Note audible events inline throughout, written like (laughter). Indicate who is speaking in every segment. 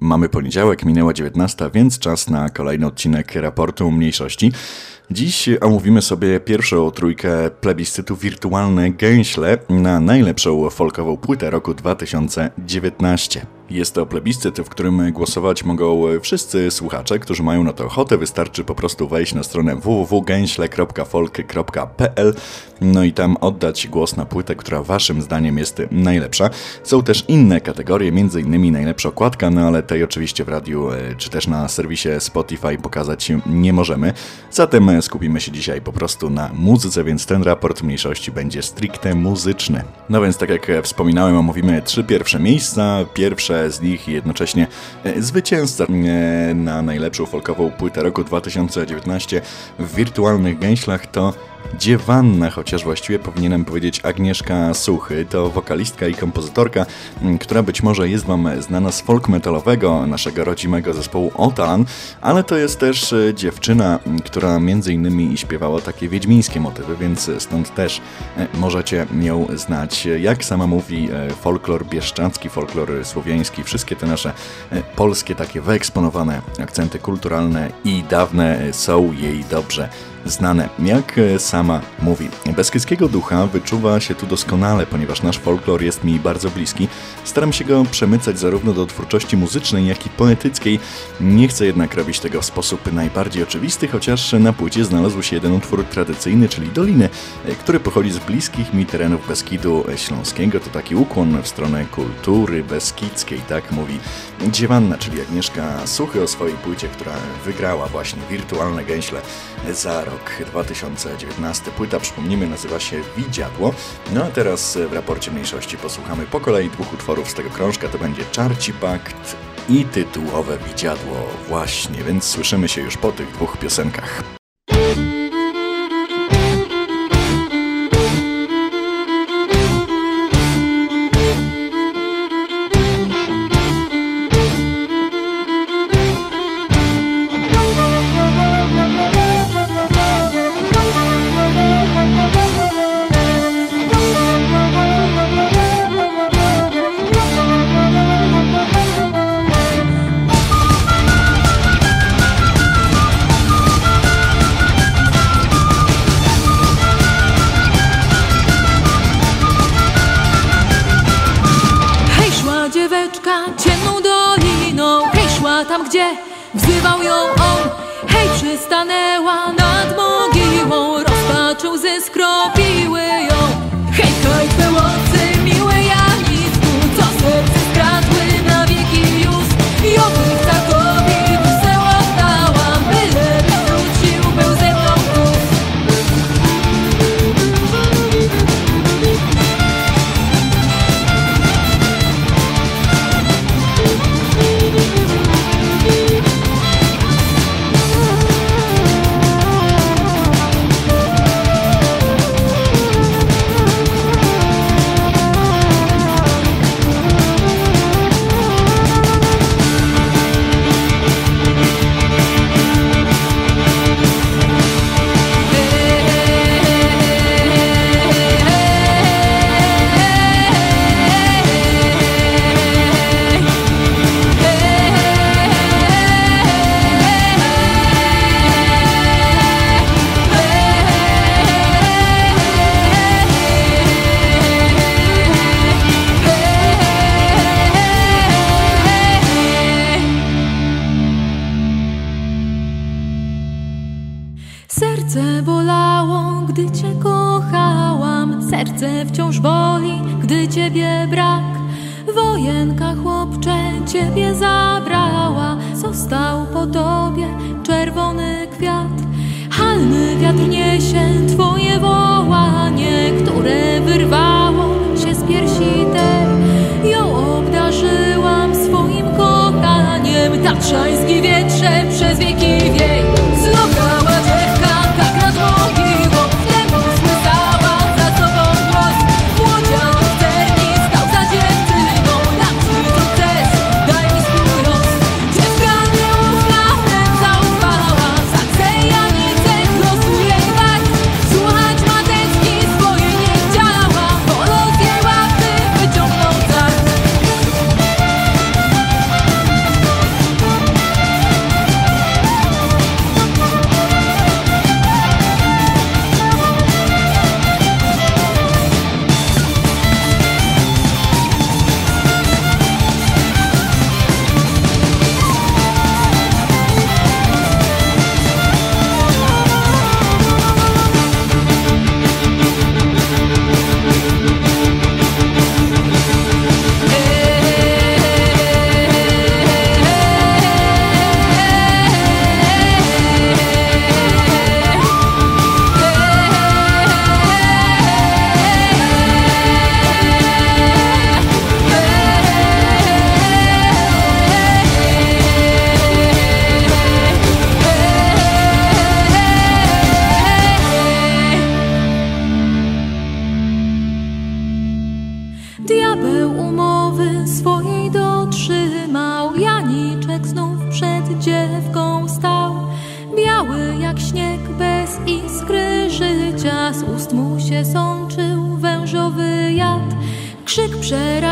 Speaker 1: Mamy poniedziałek, minęła 19, więc czas na kolejny odcinek raportu mniejszości. Dziś omówimy sobie pierwszą trójkę plebiscytu Wirtualne Gęśle na najlepszą folkową płytę roku 2019. Jest to plebiscyt, w którym głosować mogą wszyscy słuchacze, którzy mają na to ochotę. Wystarczy po prostu wejść na stronę www.gęśle.folk.pl no i tam oddać głos na płytę, która waszym zdaniem jest najlepsza. Są też inne kategorie, m.in. najlepsza okładka, no ale tej oczywiście w radiu e, czy też na serwisie Spotify pokazać nie możemy. Zatem skupimy się dzisiaj po prostu na muzyce, więc ten raport mniejszości będzie stricte muzyczny. No więc tak jak wspominałem, omówimy trzy pierwsze miejsca. Pierwsze z nich i jednocześnie e, zwycięzca e, na najlepszą folkową płytę roku 2019 w wirtualnych gęślach to Dziewanna, chociaż właściwie powinienem powiedzieć Agnieszka Suchy. To wokalistka i kompozytorka, która być może jest Wam znana z folk metalowego naszego rodzimego zespołu Otalan, ale to jest też e, dziewczyna, która między innymi śpiewała takie wiedźmińskie motywy, więc stąd też możecie ją znać. Jak sama mówi, folklor bieszczacki, folklor słowiański, wszystkie te nasze e, polskie takie wyeksponowane akcenty kulturalne i dawne są jej dobrze znane. Jak e, sama mówi, Beskidzkiego ducha wyczuwa się tu doskonale, ponieważ nasz folklor jest mi bardzo bliski. Staram się go przemycać zarówno do twórczości muzycznej, jak i poetyckiej. Nie chcę jednak robić tego w sposób najbardziej oczywisty, chociaż na płycie znalazł się jeden utwór tradycyjny, czyli Doliny, e, który pochodzi z bliskich mi terenów Beskidu Śląskiego. To taki ukłon w stronę kultury beskidzkiej, tak mówi Dziewanna, czyli Agnieszka Suchy o swojej płycie, która wygrała właśnie wirtualne gęśle za rok 2019. Płyta, przypomnijmy, nazywa się Widziadło. No a teraz w raporcie mniejszości posłuchamy po kolei dwóch utworów z tego krążka. To będzie Czarci Pakt i tytułowe Widziadło. Właśnie, więc słyszymy się już po tych dwóch piosenkach.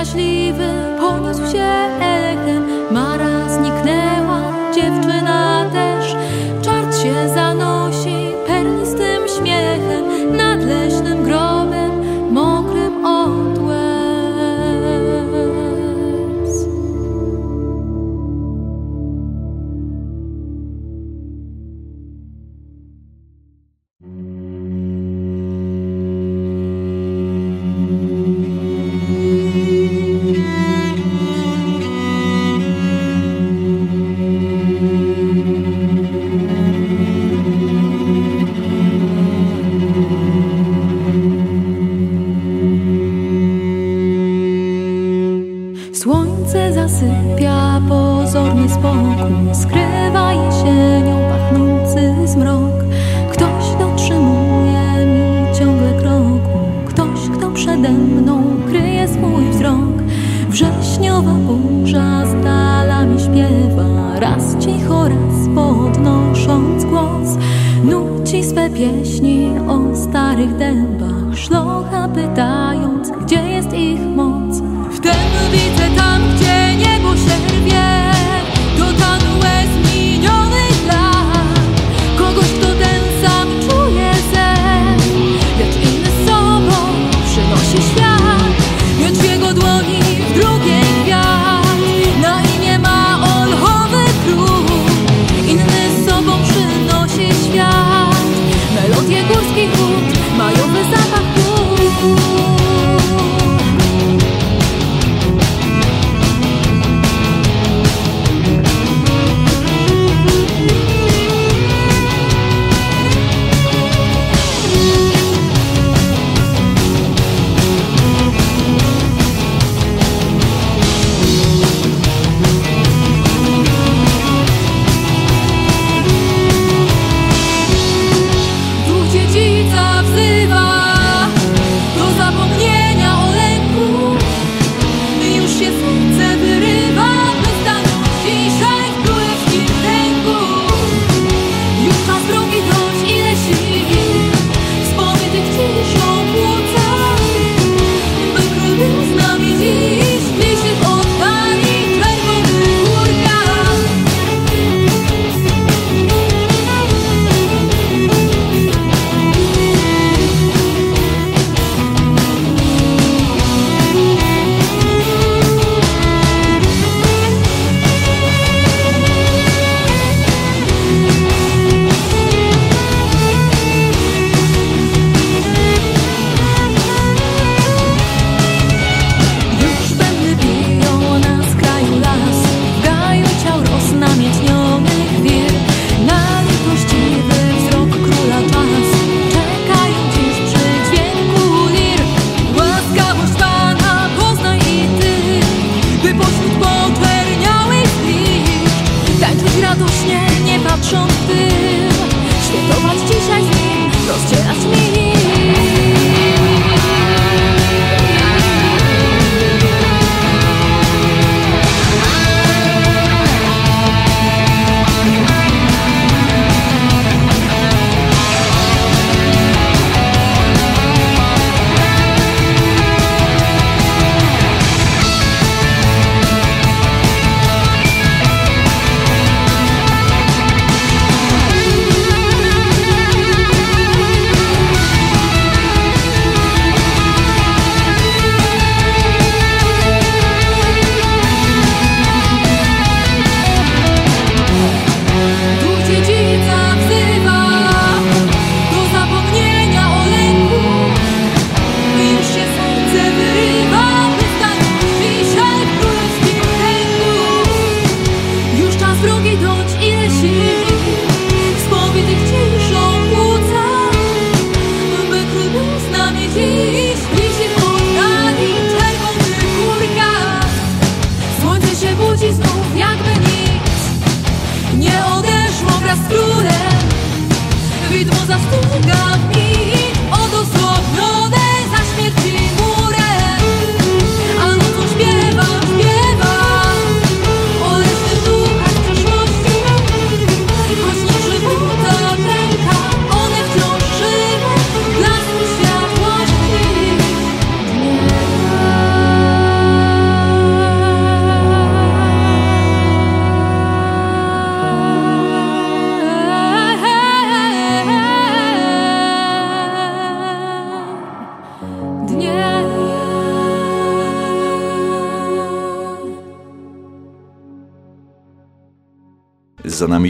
Speaker 2: szczęśliwy, poniósł się pieśni o starych dębach. Szlocha pytając, gdzie jest ich moc? Wtem widzę tam,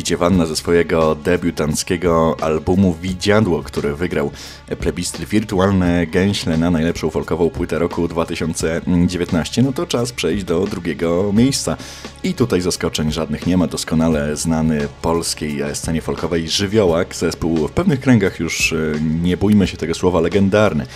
Speaker 1: Za nami dziewanna ze swojego debiutanckiego albumu Widziadło, który wygrał plebiscyt Wirtualne Gęśle na najlepszą folkową płytę roku 2019. No to czas przejść do drugiego miejsca. I tutaj zaskoczeń żadnych nie ma. Doskonale znany polskiej scenie folkowej Żywiołak, zespół w pewnych kręgach już e, nie bójmy się tego słowa legendarny.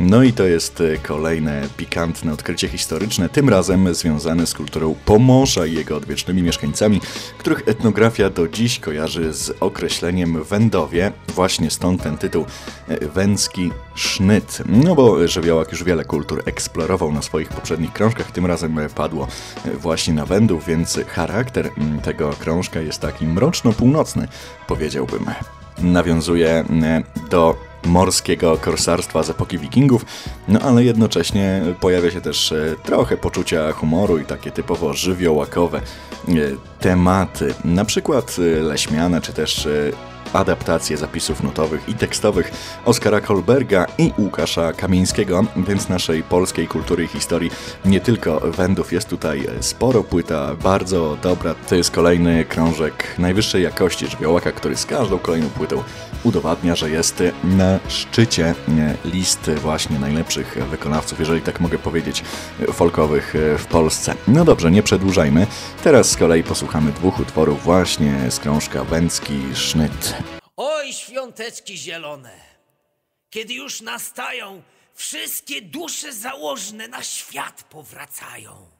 Speaker 1: No i to jest e, kolejne pikantne odkrycie historyczne, tym razem związane z kulturą Pomorza i jego odwiecznymi mieszkańcami, których etnografia do dziś kojarzy z określeniem Wędowie. Właśnie stąd ten tytuł e, Węcki Sznyt. No bo Żywiołak już wiele kultur eksplorował na swoich poprzednich krążkach, tym razem padło e, właśnie na Wędów, więc charakter mm, tego krążka jest taki mroczno-północny, powiedziałbym. Nawiązuje do morskiego korsarstwa z epoki wikingów, no ale jednocześnie pojawia się też e, trochę poczucia humoru i takie typowo żywiołakowe e, tematy, na przykład e, leśmiane czy też adaptacje zapisów nutowych i tekstowych Oskara Kolberga i Łukasza Kamieńskiego, więc naszej polskiej kultury i historii nie tylko wędów. Jest tutaj sporo, płyta bardzo dobra, to jest kolejny krążek najwyższej jakości żywiołaka, który z każdą kolejną płytą udowadnia, że jest na szczycie listy właśnie najlepszych wykonawców, jeżeli tak mogę powiedzieć, folkowych w Polsce. No dobrze, nie przedłużajmy. Teraz z kolei posłuchamy dwóch utworów właśnie z krążka Węcki Sznyt.
Speaker 3: Oj, świąteczki zielone, kiedy już nastają, wszystkie dusze założne na świat powracają.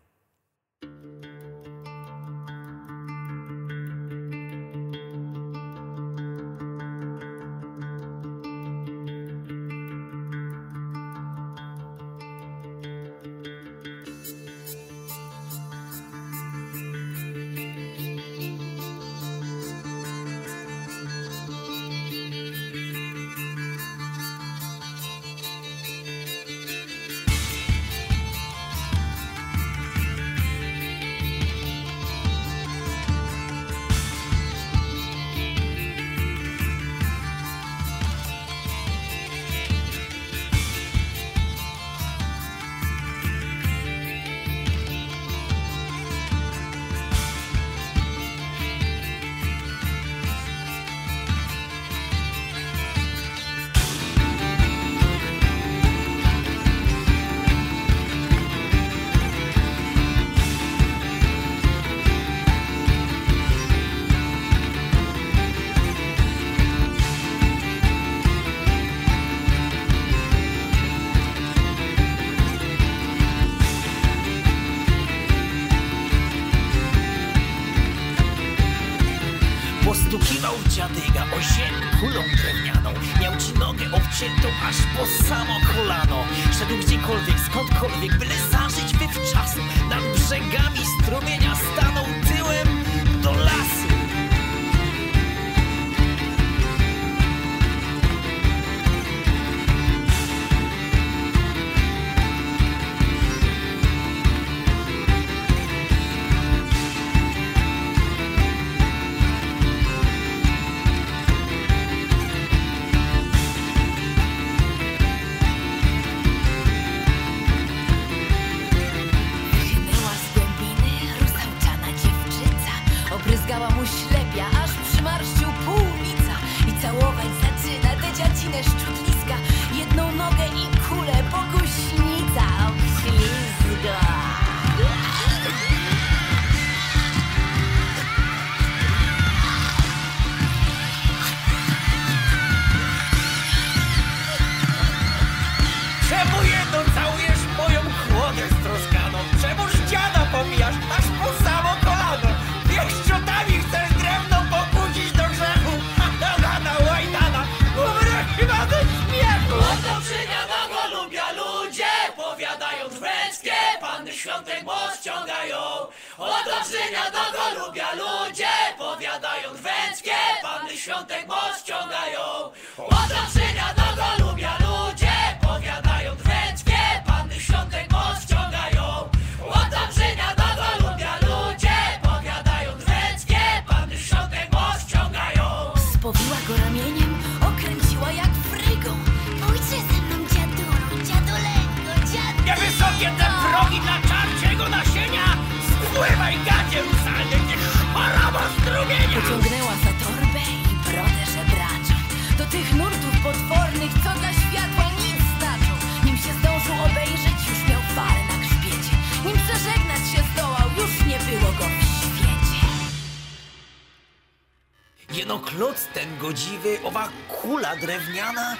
Speaker 3: klot ten godziwy, owa kula drewniana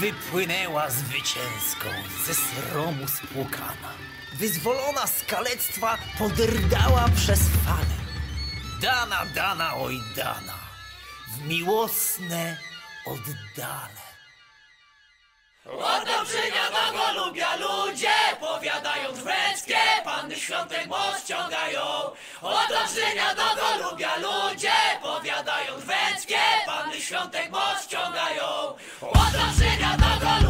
Speaker 3: wypłynęła zwycięską, ze sromu spłukana. Wyzwolona z kalectwa podrdała przez fale. Dana, dana, oj dana, w miłosne oddale.
Speaker 4: Oto przygadano lubia ludzie, powiadają dweckie, panny świątek moc ciągają. Oto przygadano lubia ludzie, powiadają dweckie, panny świątek moc ciągają. Oto przygadano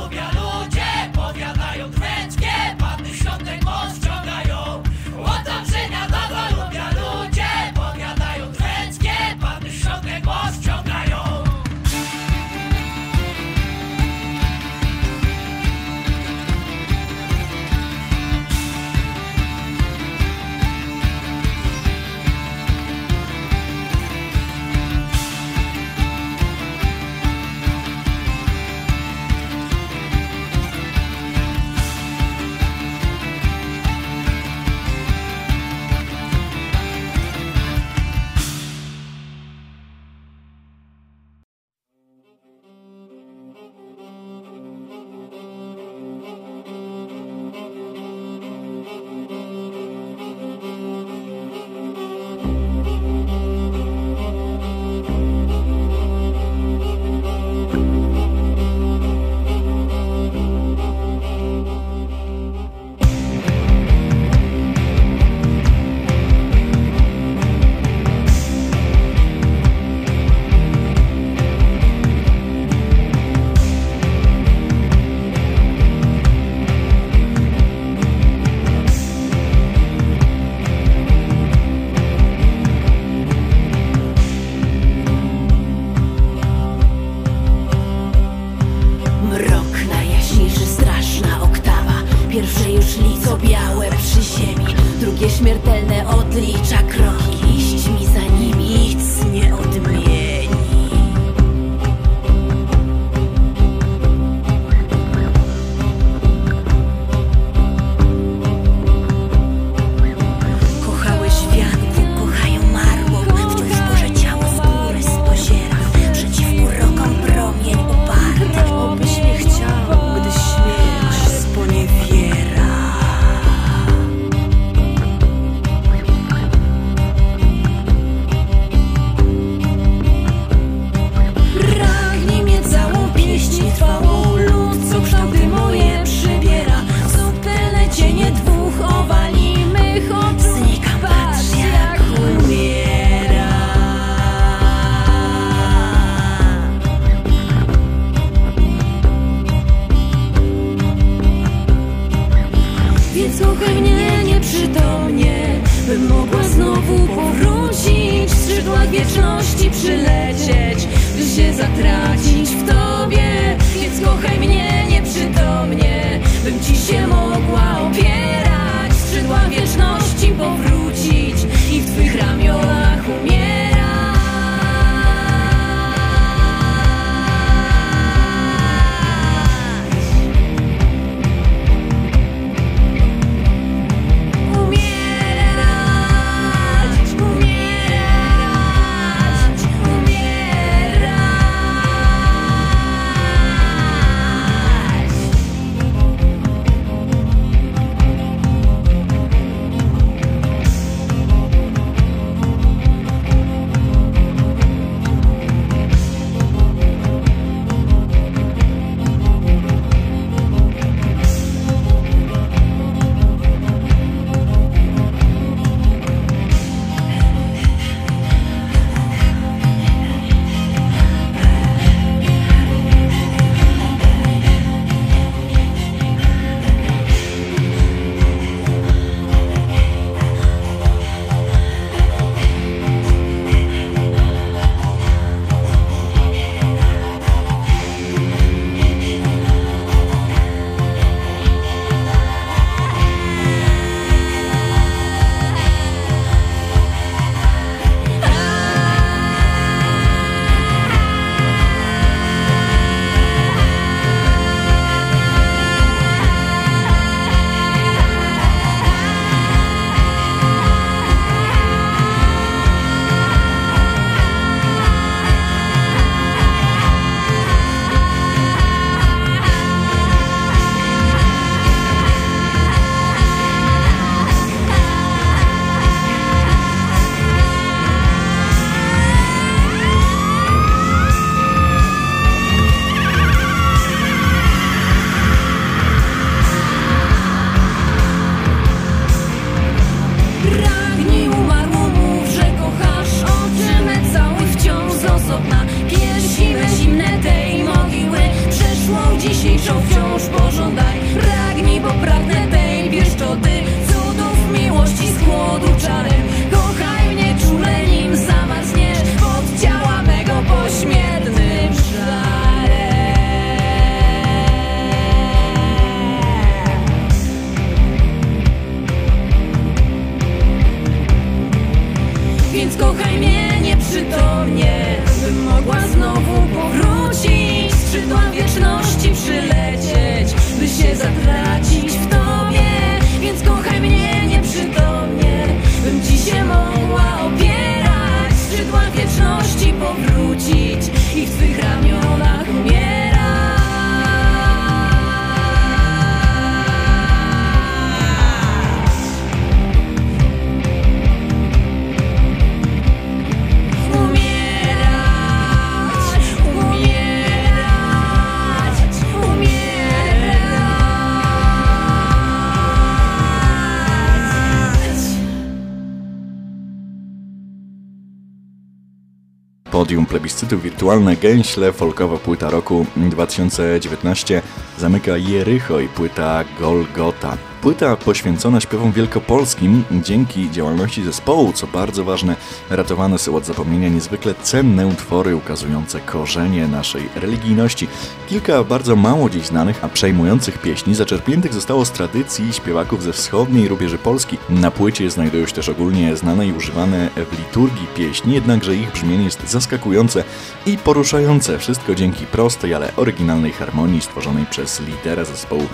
Speaker 1: Podium plebiscytu wirtualne Gęśle, folkowa płyta roku 2019 zamyka Jericho i płyta Golgota. Płyta poświęcona śpiewom wielkopolskim dzięki działalności zespołu, co bardzo ważne, ratowane są od zapomnienia niezwykle cenne utwory ukazujące korzenie naszej religijności. Kilka bardzo mało dziś znanych, a przejmujących pieśni zaczerpniętych zostało z tradycji śpiewaków ze wschodniej rubieży Polski. Na płycie znajdują się też ogólnie znane i używane w liturgii pieśni, jednakże ich brzmienie jest zaskakujące i poruszające. Wszystko dzięki prostej, ale oryginalnej harmonii stworzonej przez lidera zespołu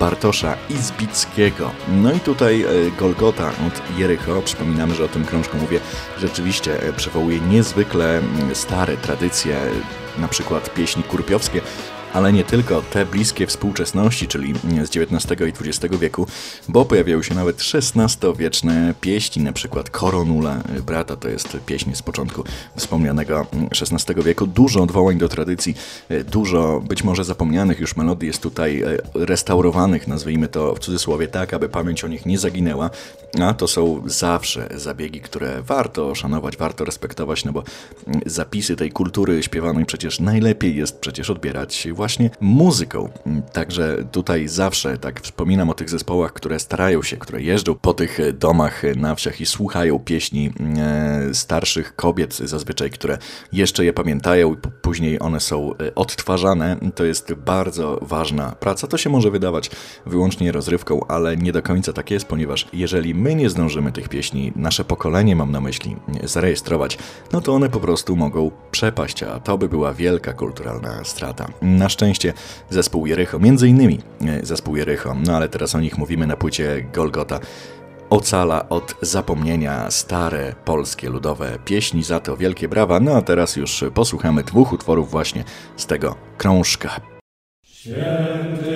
Speaker 1: Bartosza Izbickiego. No i tutaj e, Golgota od Jericho, przypominamy, że o tym krążku mówię, rzeczywiście e, przywołuje niezwykle mm, stare tradycje, na przykład pieśni kurpiowskie, ale nie tylko te bliskie współczesności, czyli z XIX i XX wieku, bo pojawiają się nawet XVI-wieczne pieśni, na przykład Koronula brata, to jest pieśń z początku wspomnianego XVI wieku. Dużo odwołań do tradycji, dużo być może zapomnianych już melodii jest tutaj e, restaurowanych, nazwijmy to w cudzysłowie tak, aby pamięć o nich nie zaginęła, a to są zawsze zabiegi, które warto szanować, warto respektować, no bo zapisy tej kultury śpiewanej przecież najlepiej jest przecież odbierać właśnie muzyką. Także tutaj zawsze tak wspominam o tych zespołach, które starają się, które jeżdżą po tych domach na wsiach i słuchają pieśni e, starszych kobiet, zazwyczaj, które jeszcze je pamiętają i później one są e, odtwarzane. To jest bardzo ważna praca. To się może wydawać wyłącznie rozrywką, ale nie do końca tak jest, ponieważ jeżeli my nie zdążymy tych pieśni, nasze pokolenie mam na myśli, zarejestrować, no to one po prostu mogą przepaść, a to by była wielka kulturalna strata. Na szczęście zespół Jericho, między innymi e, zespół Jericho, no ale teraz o nich mówimy na płycie Golgota, ocala od zapomnienia stare polskie ludowe pieśni, za to wielkie brawa. No a teraz już posłuchamy dwóch utworów właśnie z tego krążka.
Speaker 5: Od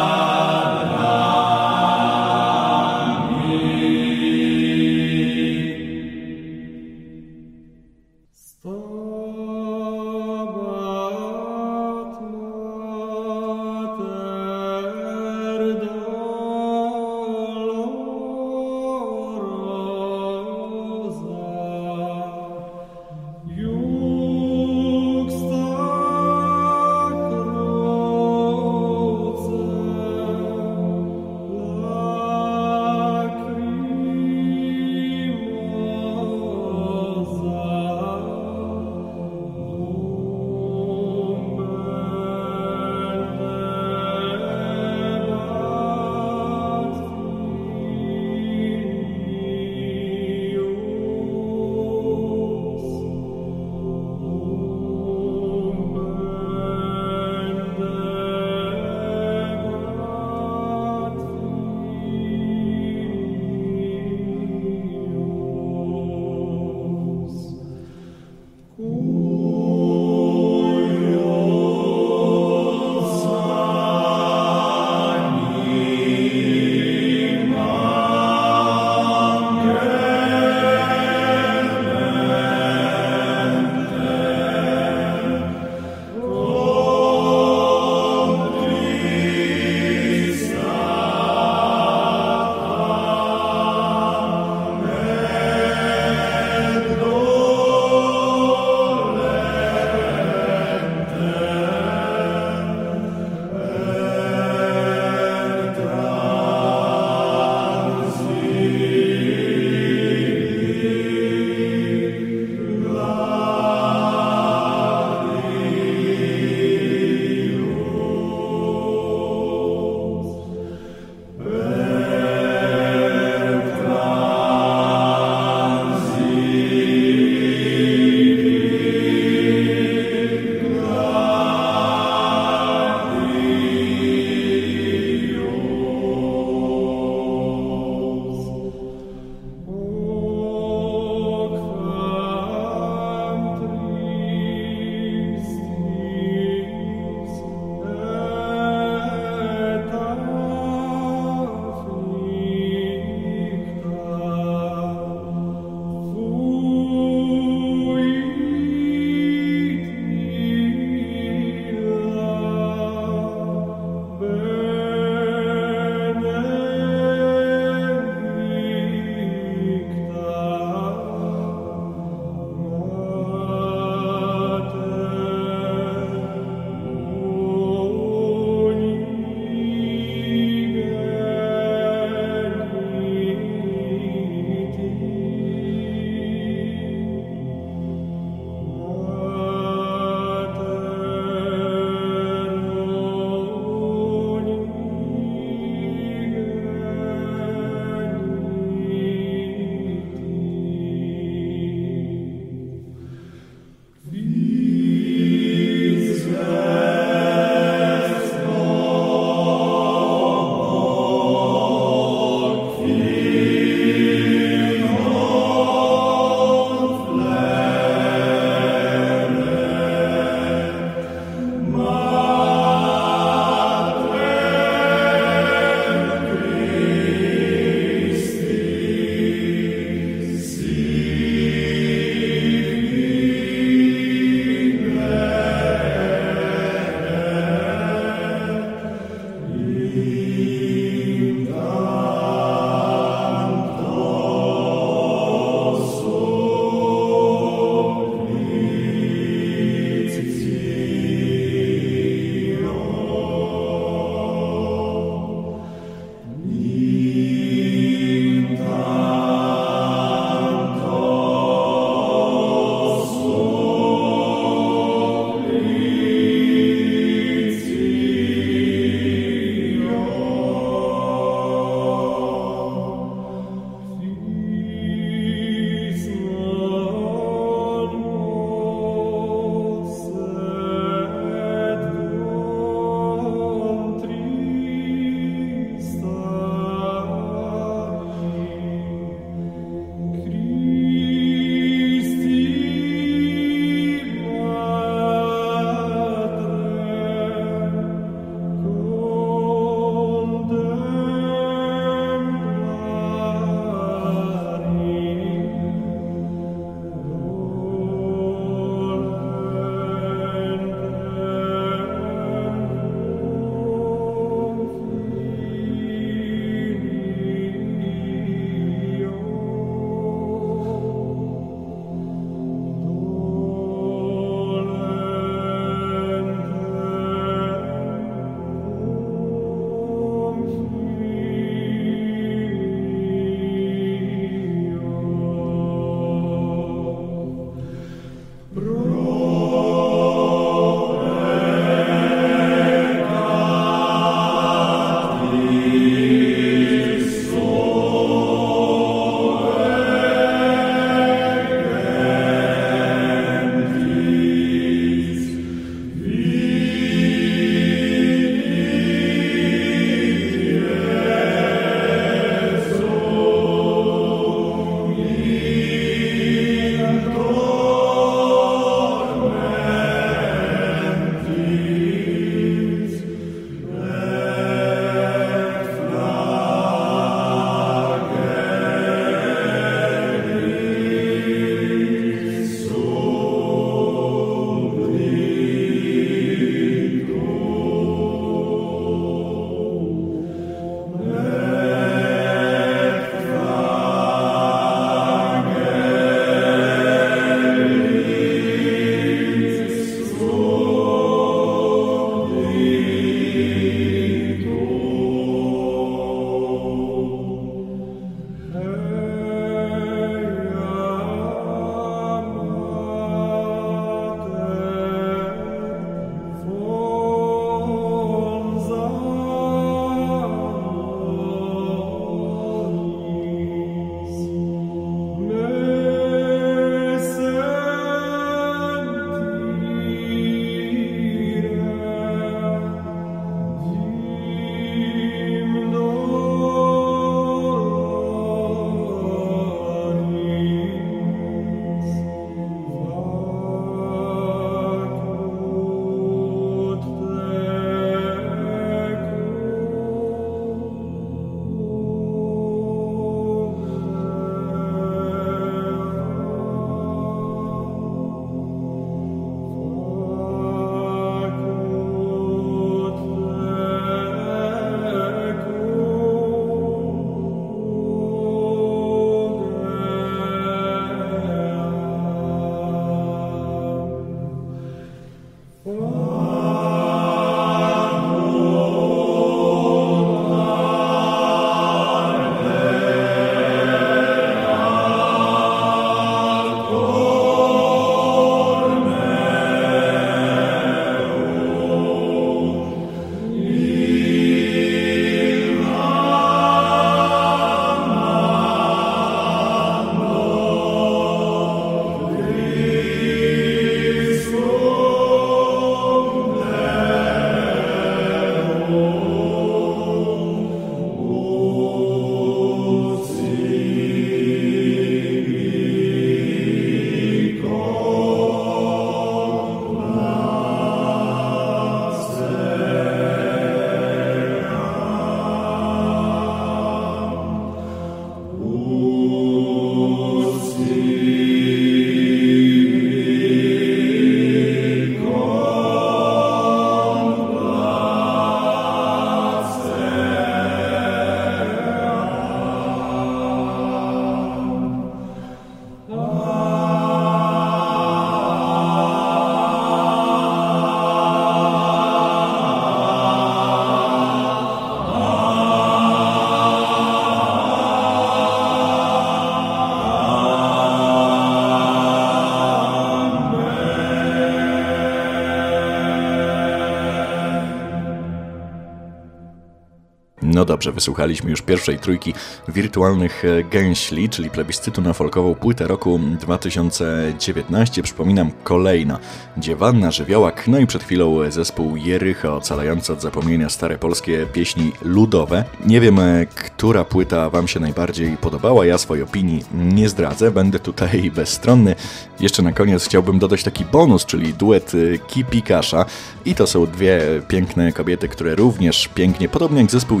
Speaker 1: No dobrze, wysłuchaliśmy już pierwszej trójki wirtualnych e, gęśli, czyli plebiscytu na folkową płytę roku 2019. Przypominam, kolejna Dziewanna Żywiołak, no i przed chwilą zespół Jericho, ocalający od zapomnienia stare polskie pieśni ludowe. Nie wiem, e, która płyta Wam się najbardziej podobała, ja swojej opinii nie zdradzę, będę tutaj (laughs) bezstronny. Jeszcze na koniec chciałbym dodać taki bonus, czyli duet e, Kipi Kasza i to są dwie piękne kobiety, które również pięknie, podobnie jak zespół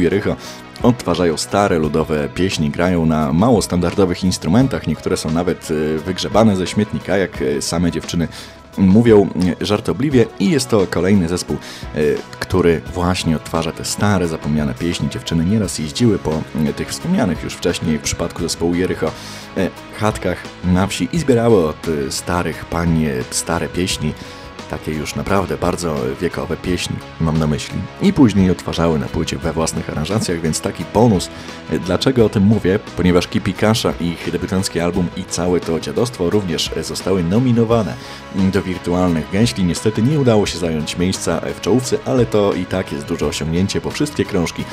Speaker 1: Odtwarzają stare ludowe pieśni, grają na mało standardowych instrumentach, niektóre są nawet e, wygrzebane ze śmietnika, jak e, same dziewczyny mówią żartobliwie. I jest to kolejny zespół, e, który właśnie odtwarza te stare, zapomniane pieśni. Dziewczyny nieraz jeździły po tych wspomnianych już wcześniej w przypadku zespołu Jericho chatkach na wsi i zbierały od starych pań stare pieśni takie już naprawdę bardzo wiekowe pieśni, mam na myśli. I później odtwarzały na płycie we własnych aranżacjach, więc taki bonus. Dlaczego o tym mówię? Ponieważ Kipi Kasza, ich debiutancki album i całe to dziadostwo również zostały nominowane do wirtualnych gęśli. Niestety nie udało się zająć miejsca w czołówce, ale to i tak jest duże osiągnięcie, bo wszystkie krążki,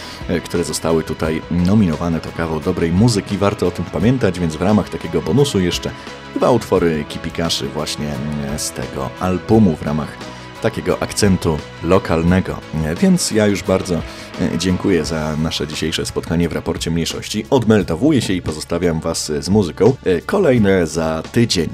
Speaker 1: które zostały tutaj nominowane to kawał dobrej muzyki, warto o tym pamiętać, więc w ramach takiego bonusu jeszcze dwa utwory Kipi Kaszy właśnie z tego albumu w ramach takiego akcentu lokalnego. Więc ja już bardzo e, dziękuję za nasze dzisiejsze spotkanie w raporcie mniejszości. Odmeltowuję się i pozostawiam Was z muzyką. E, kolejne za tydzień.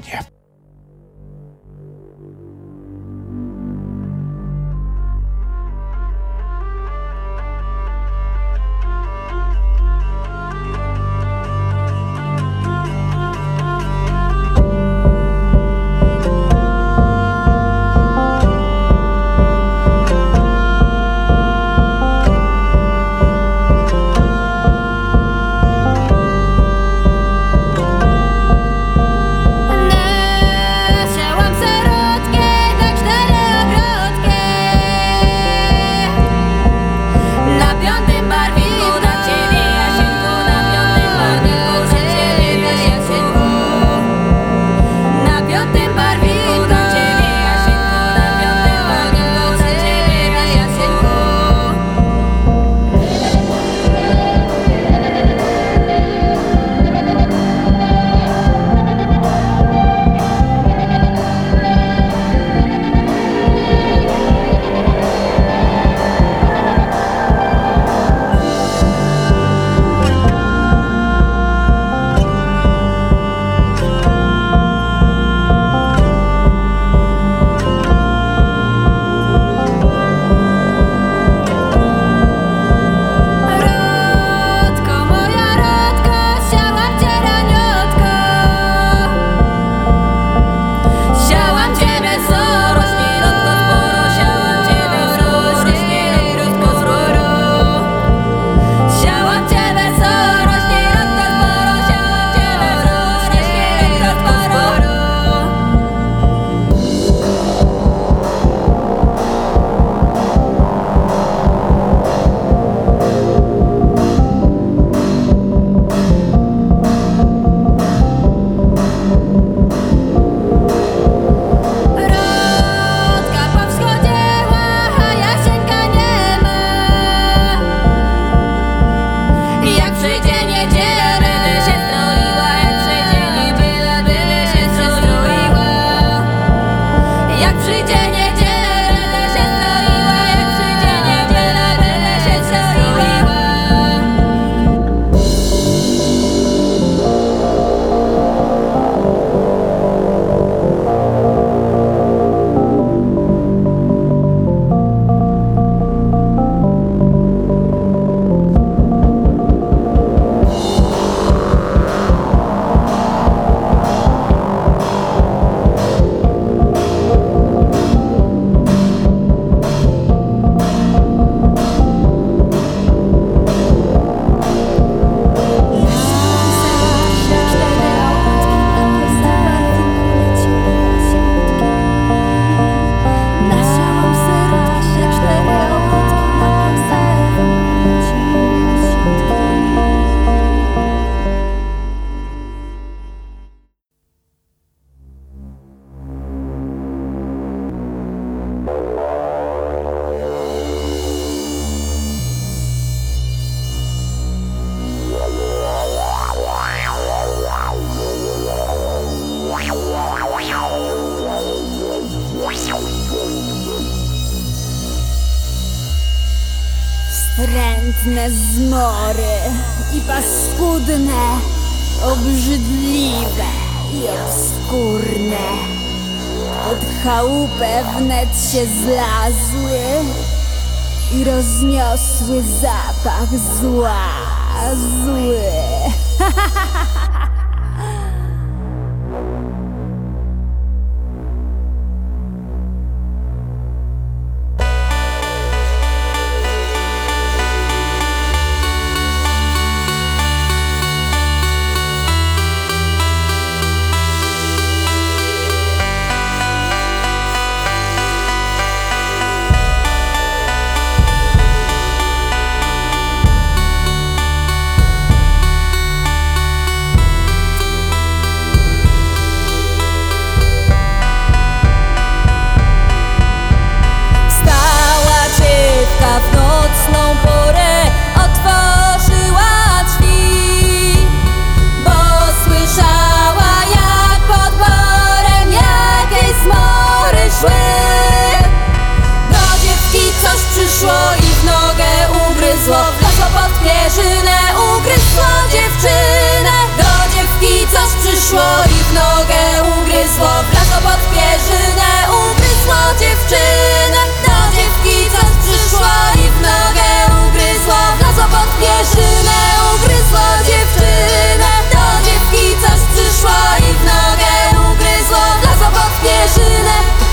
Speaker 4: zwierzynę Ugryzła dziewczynę. Do dziewki coś przyszło i w nogę ugryzło. Wlazło pod pierzynę Ugryzło dziewczynę. Do dziewki coś przyszło i w nogę ugryzło. Wlazło pod pierzynę Ugryzło dziewczynę. Do dziewki coś przyszło i w nogę ugryzło. Wlazło pod pierzynę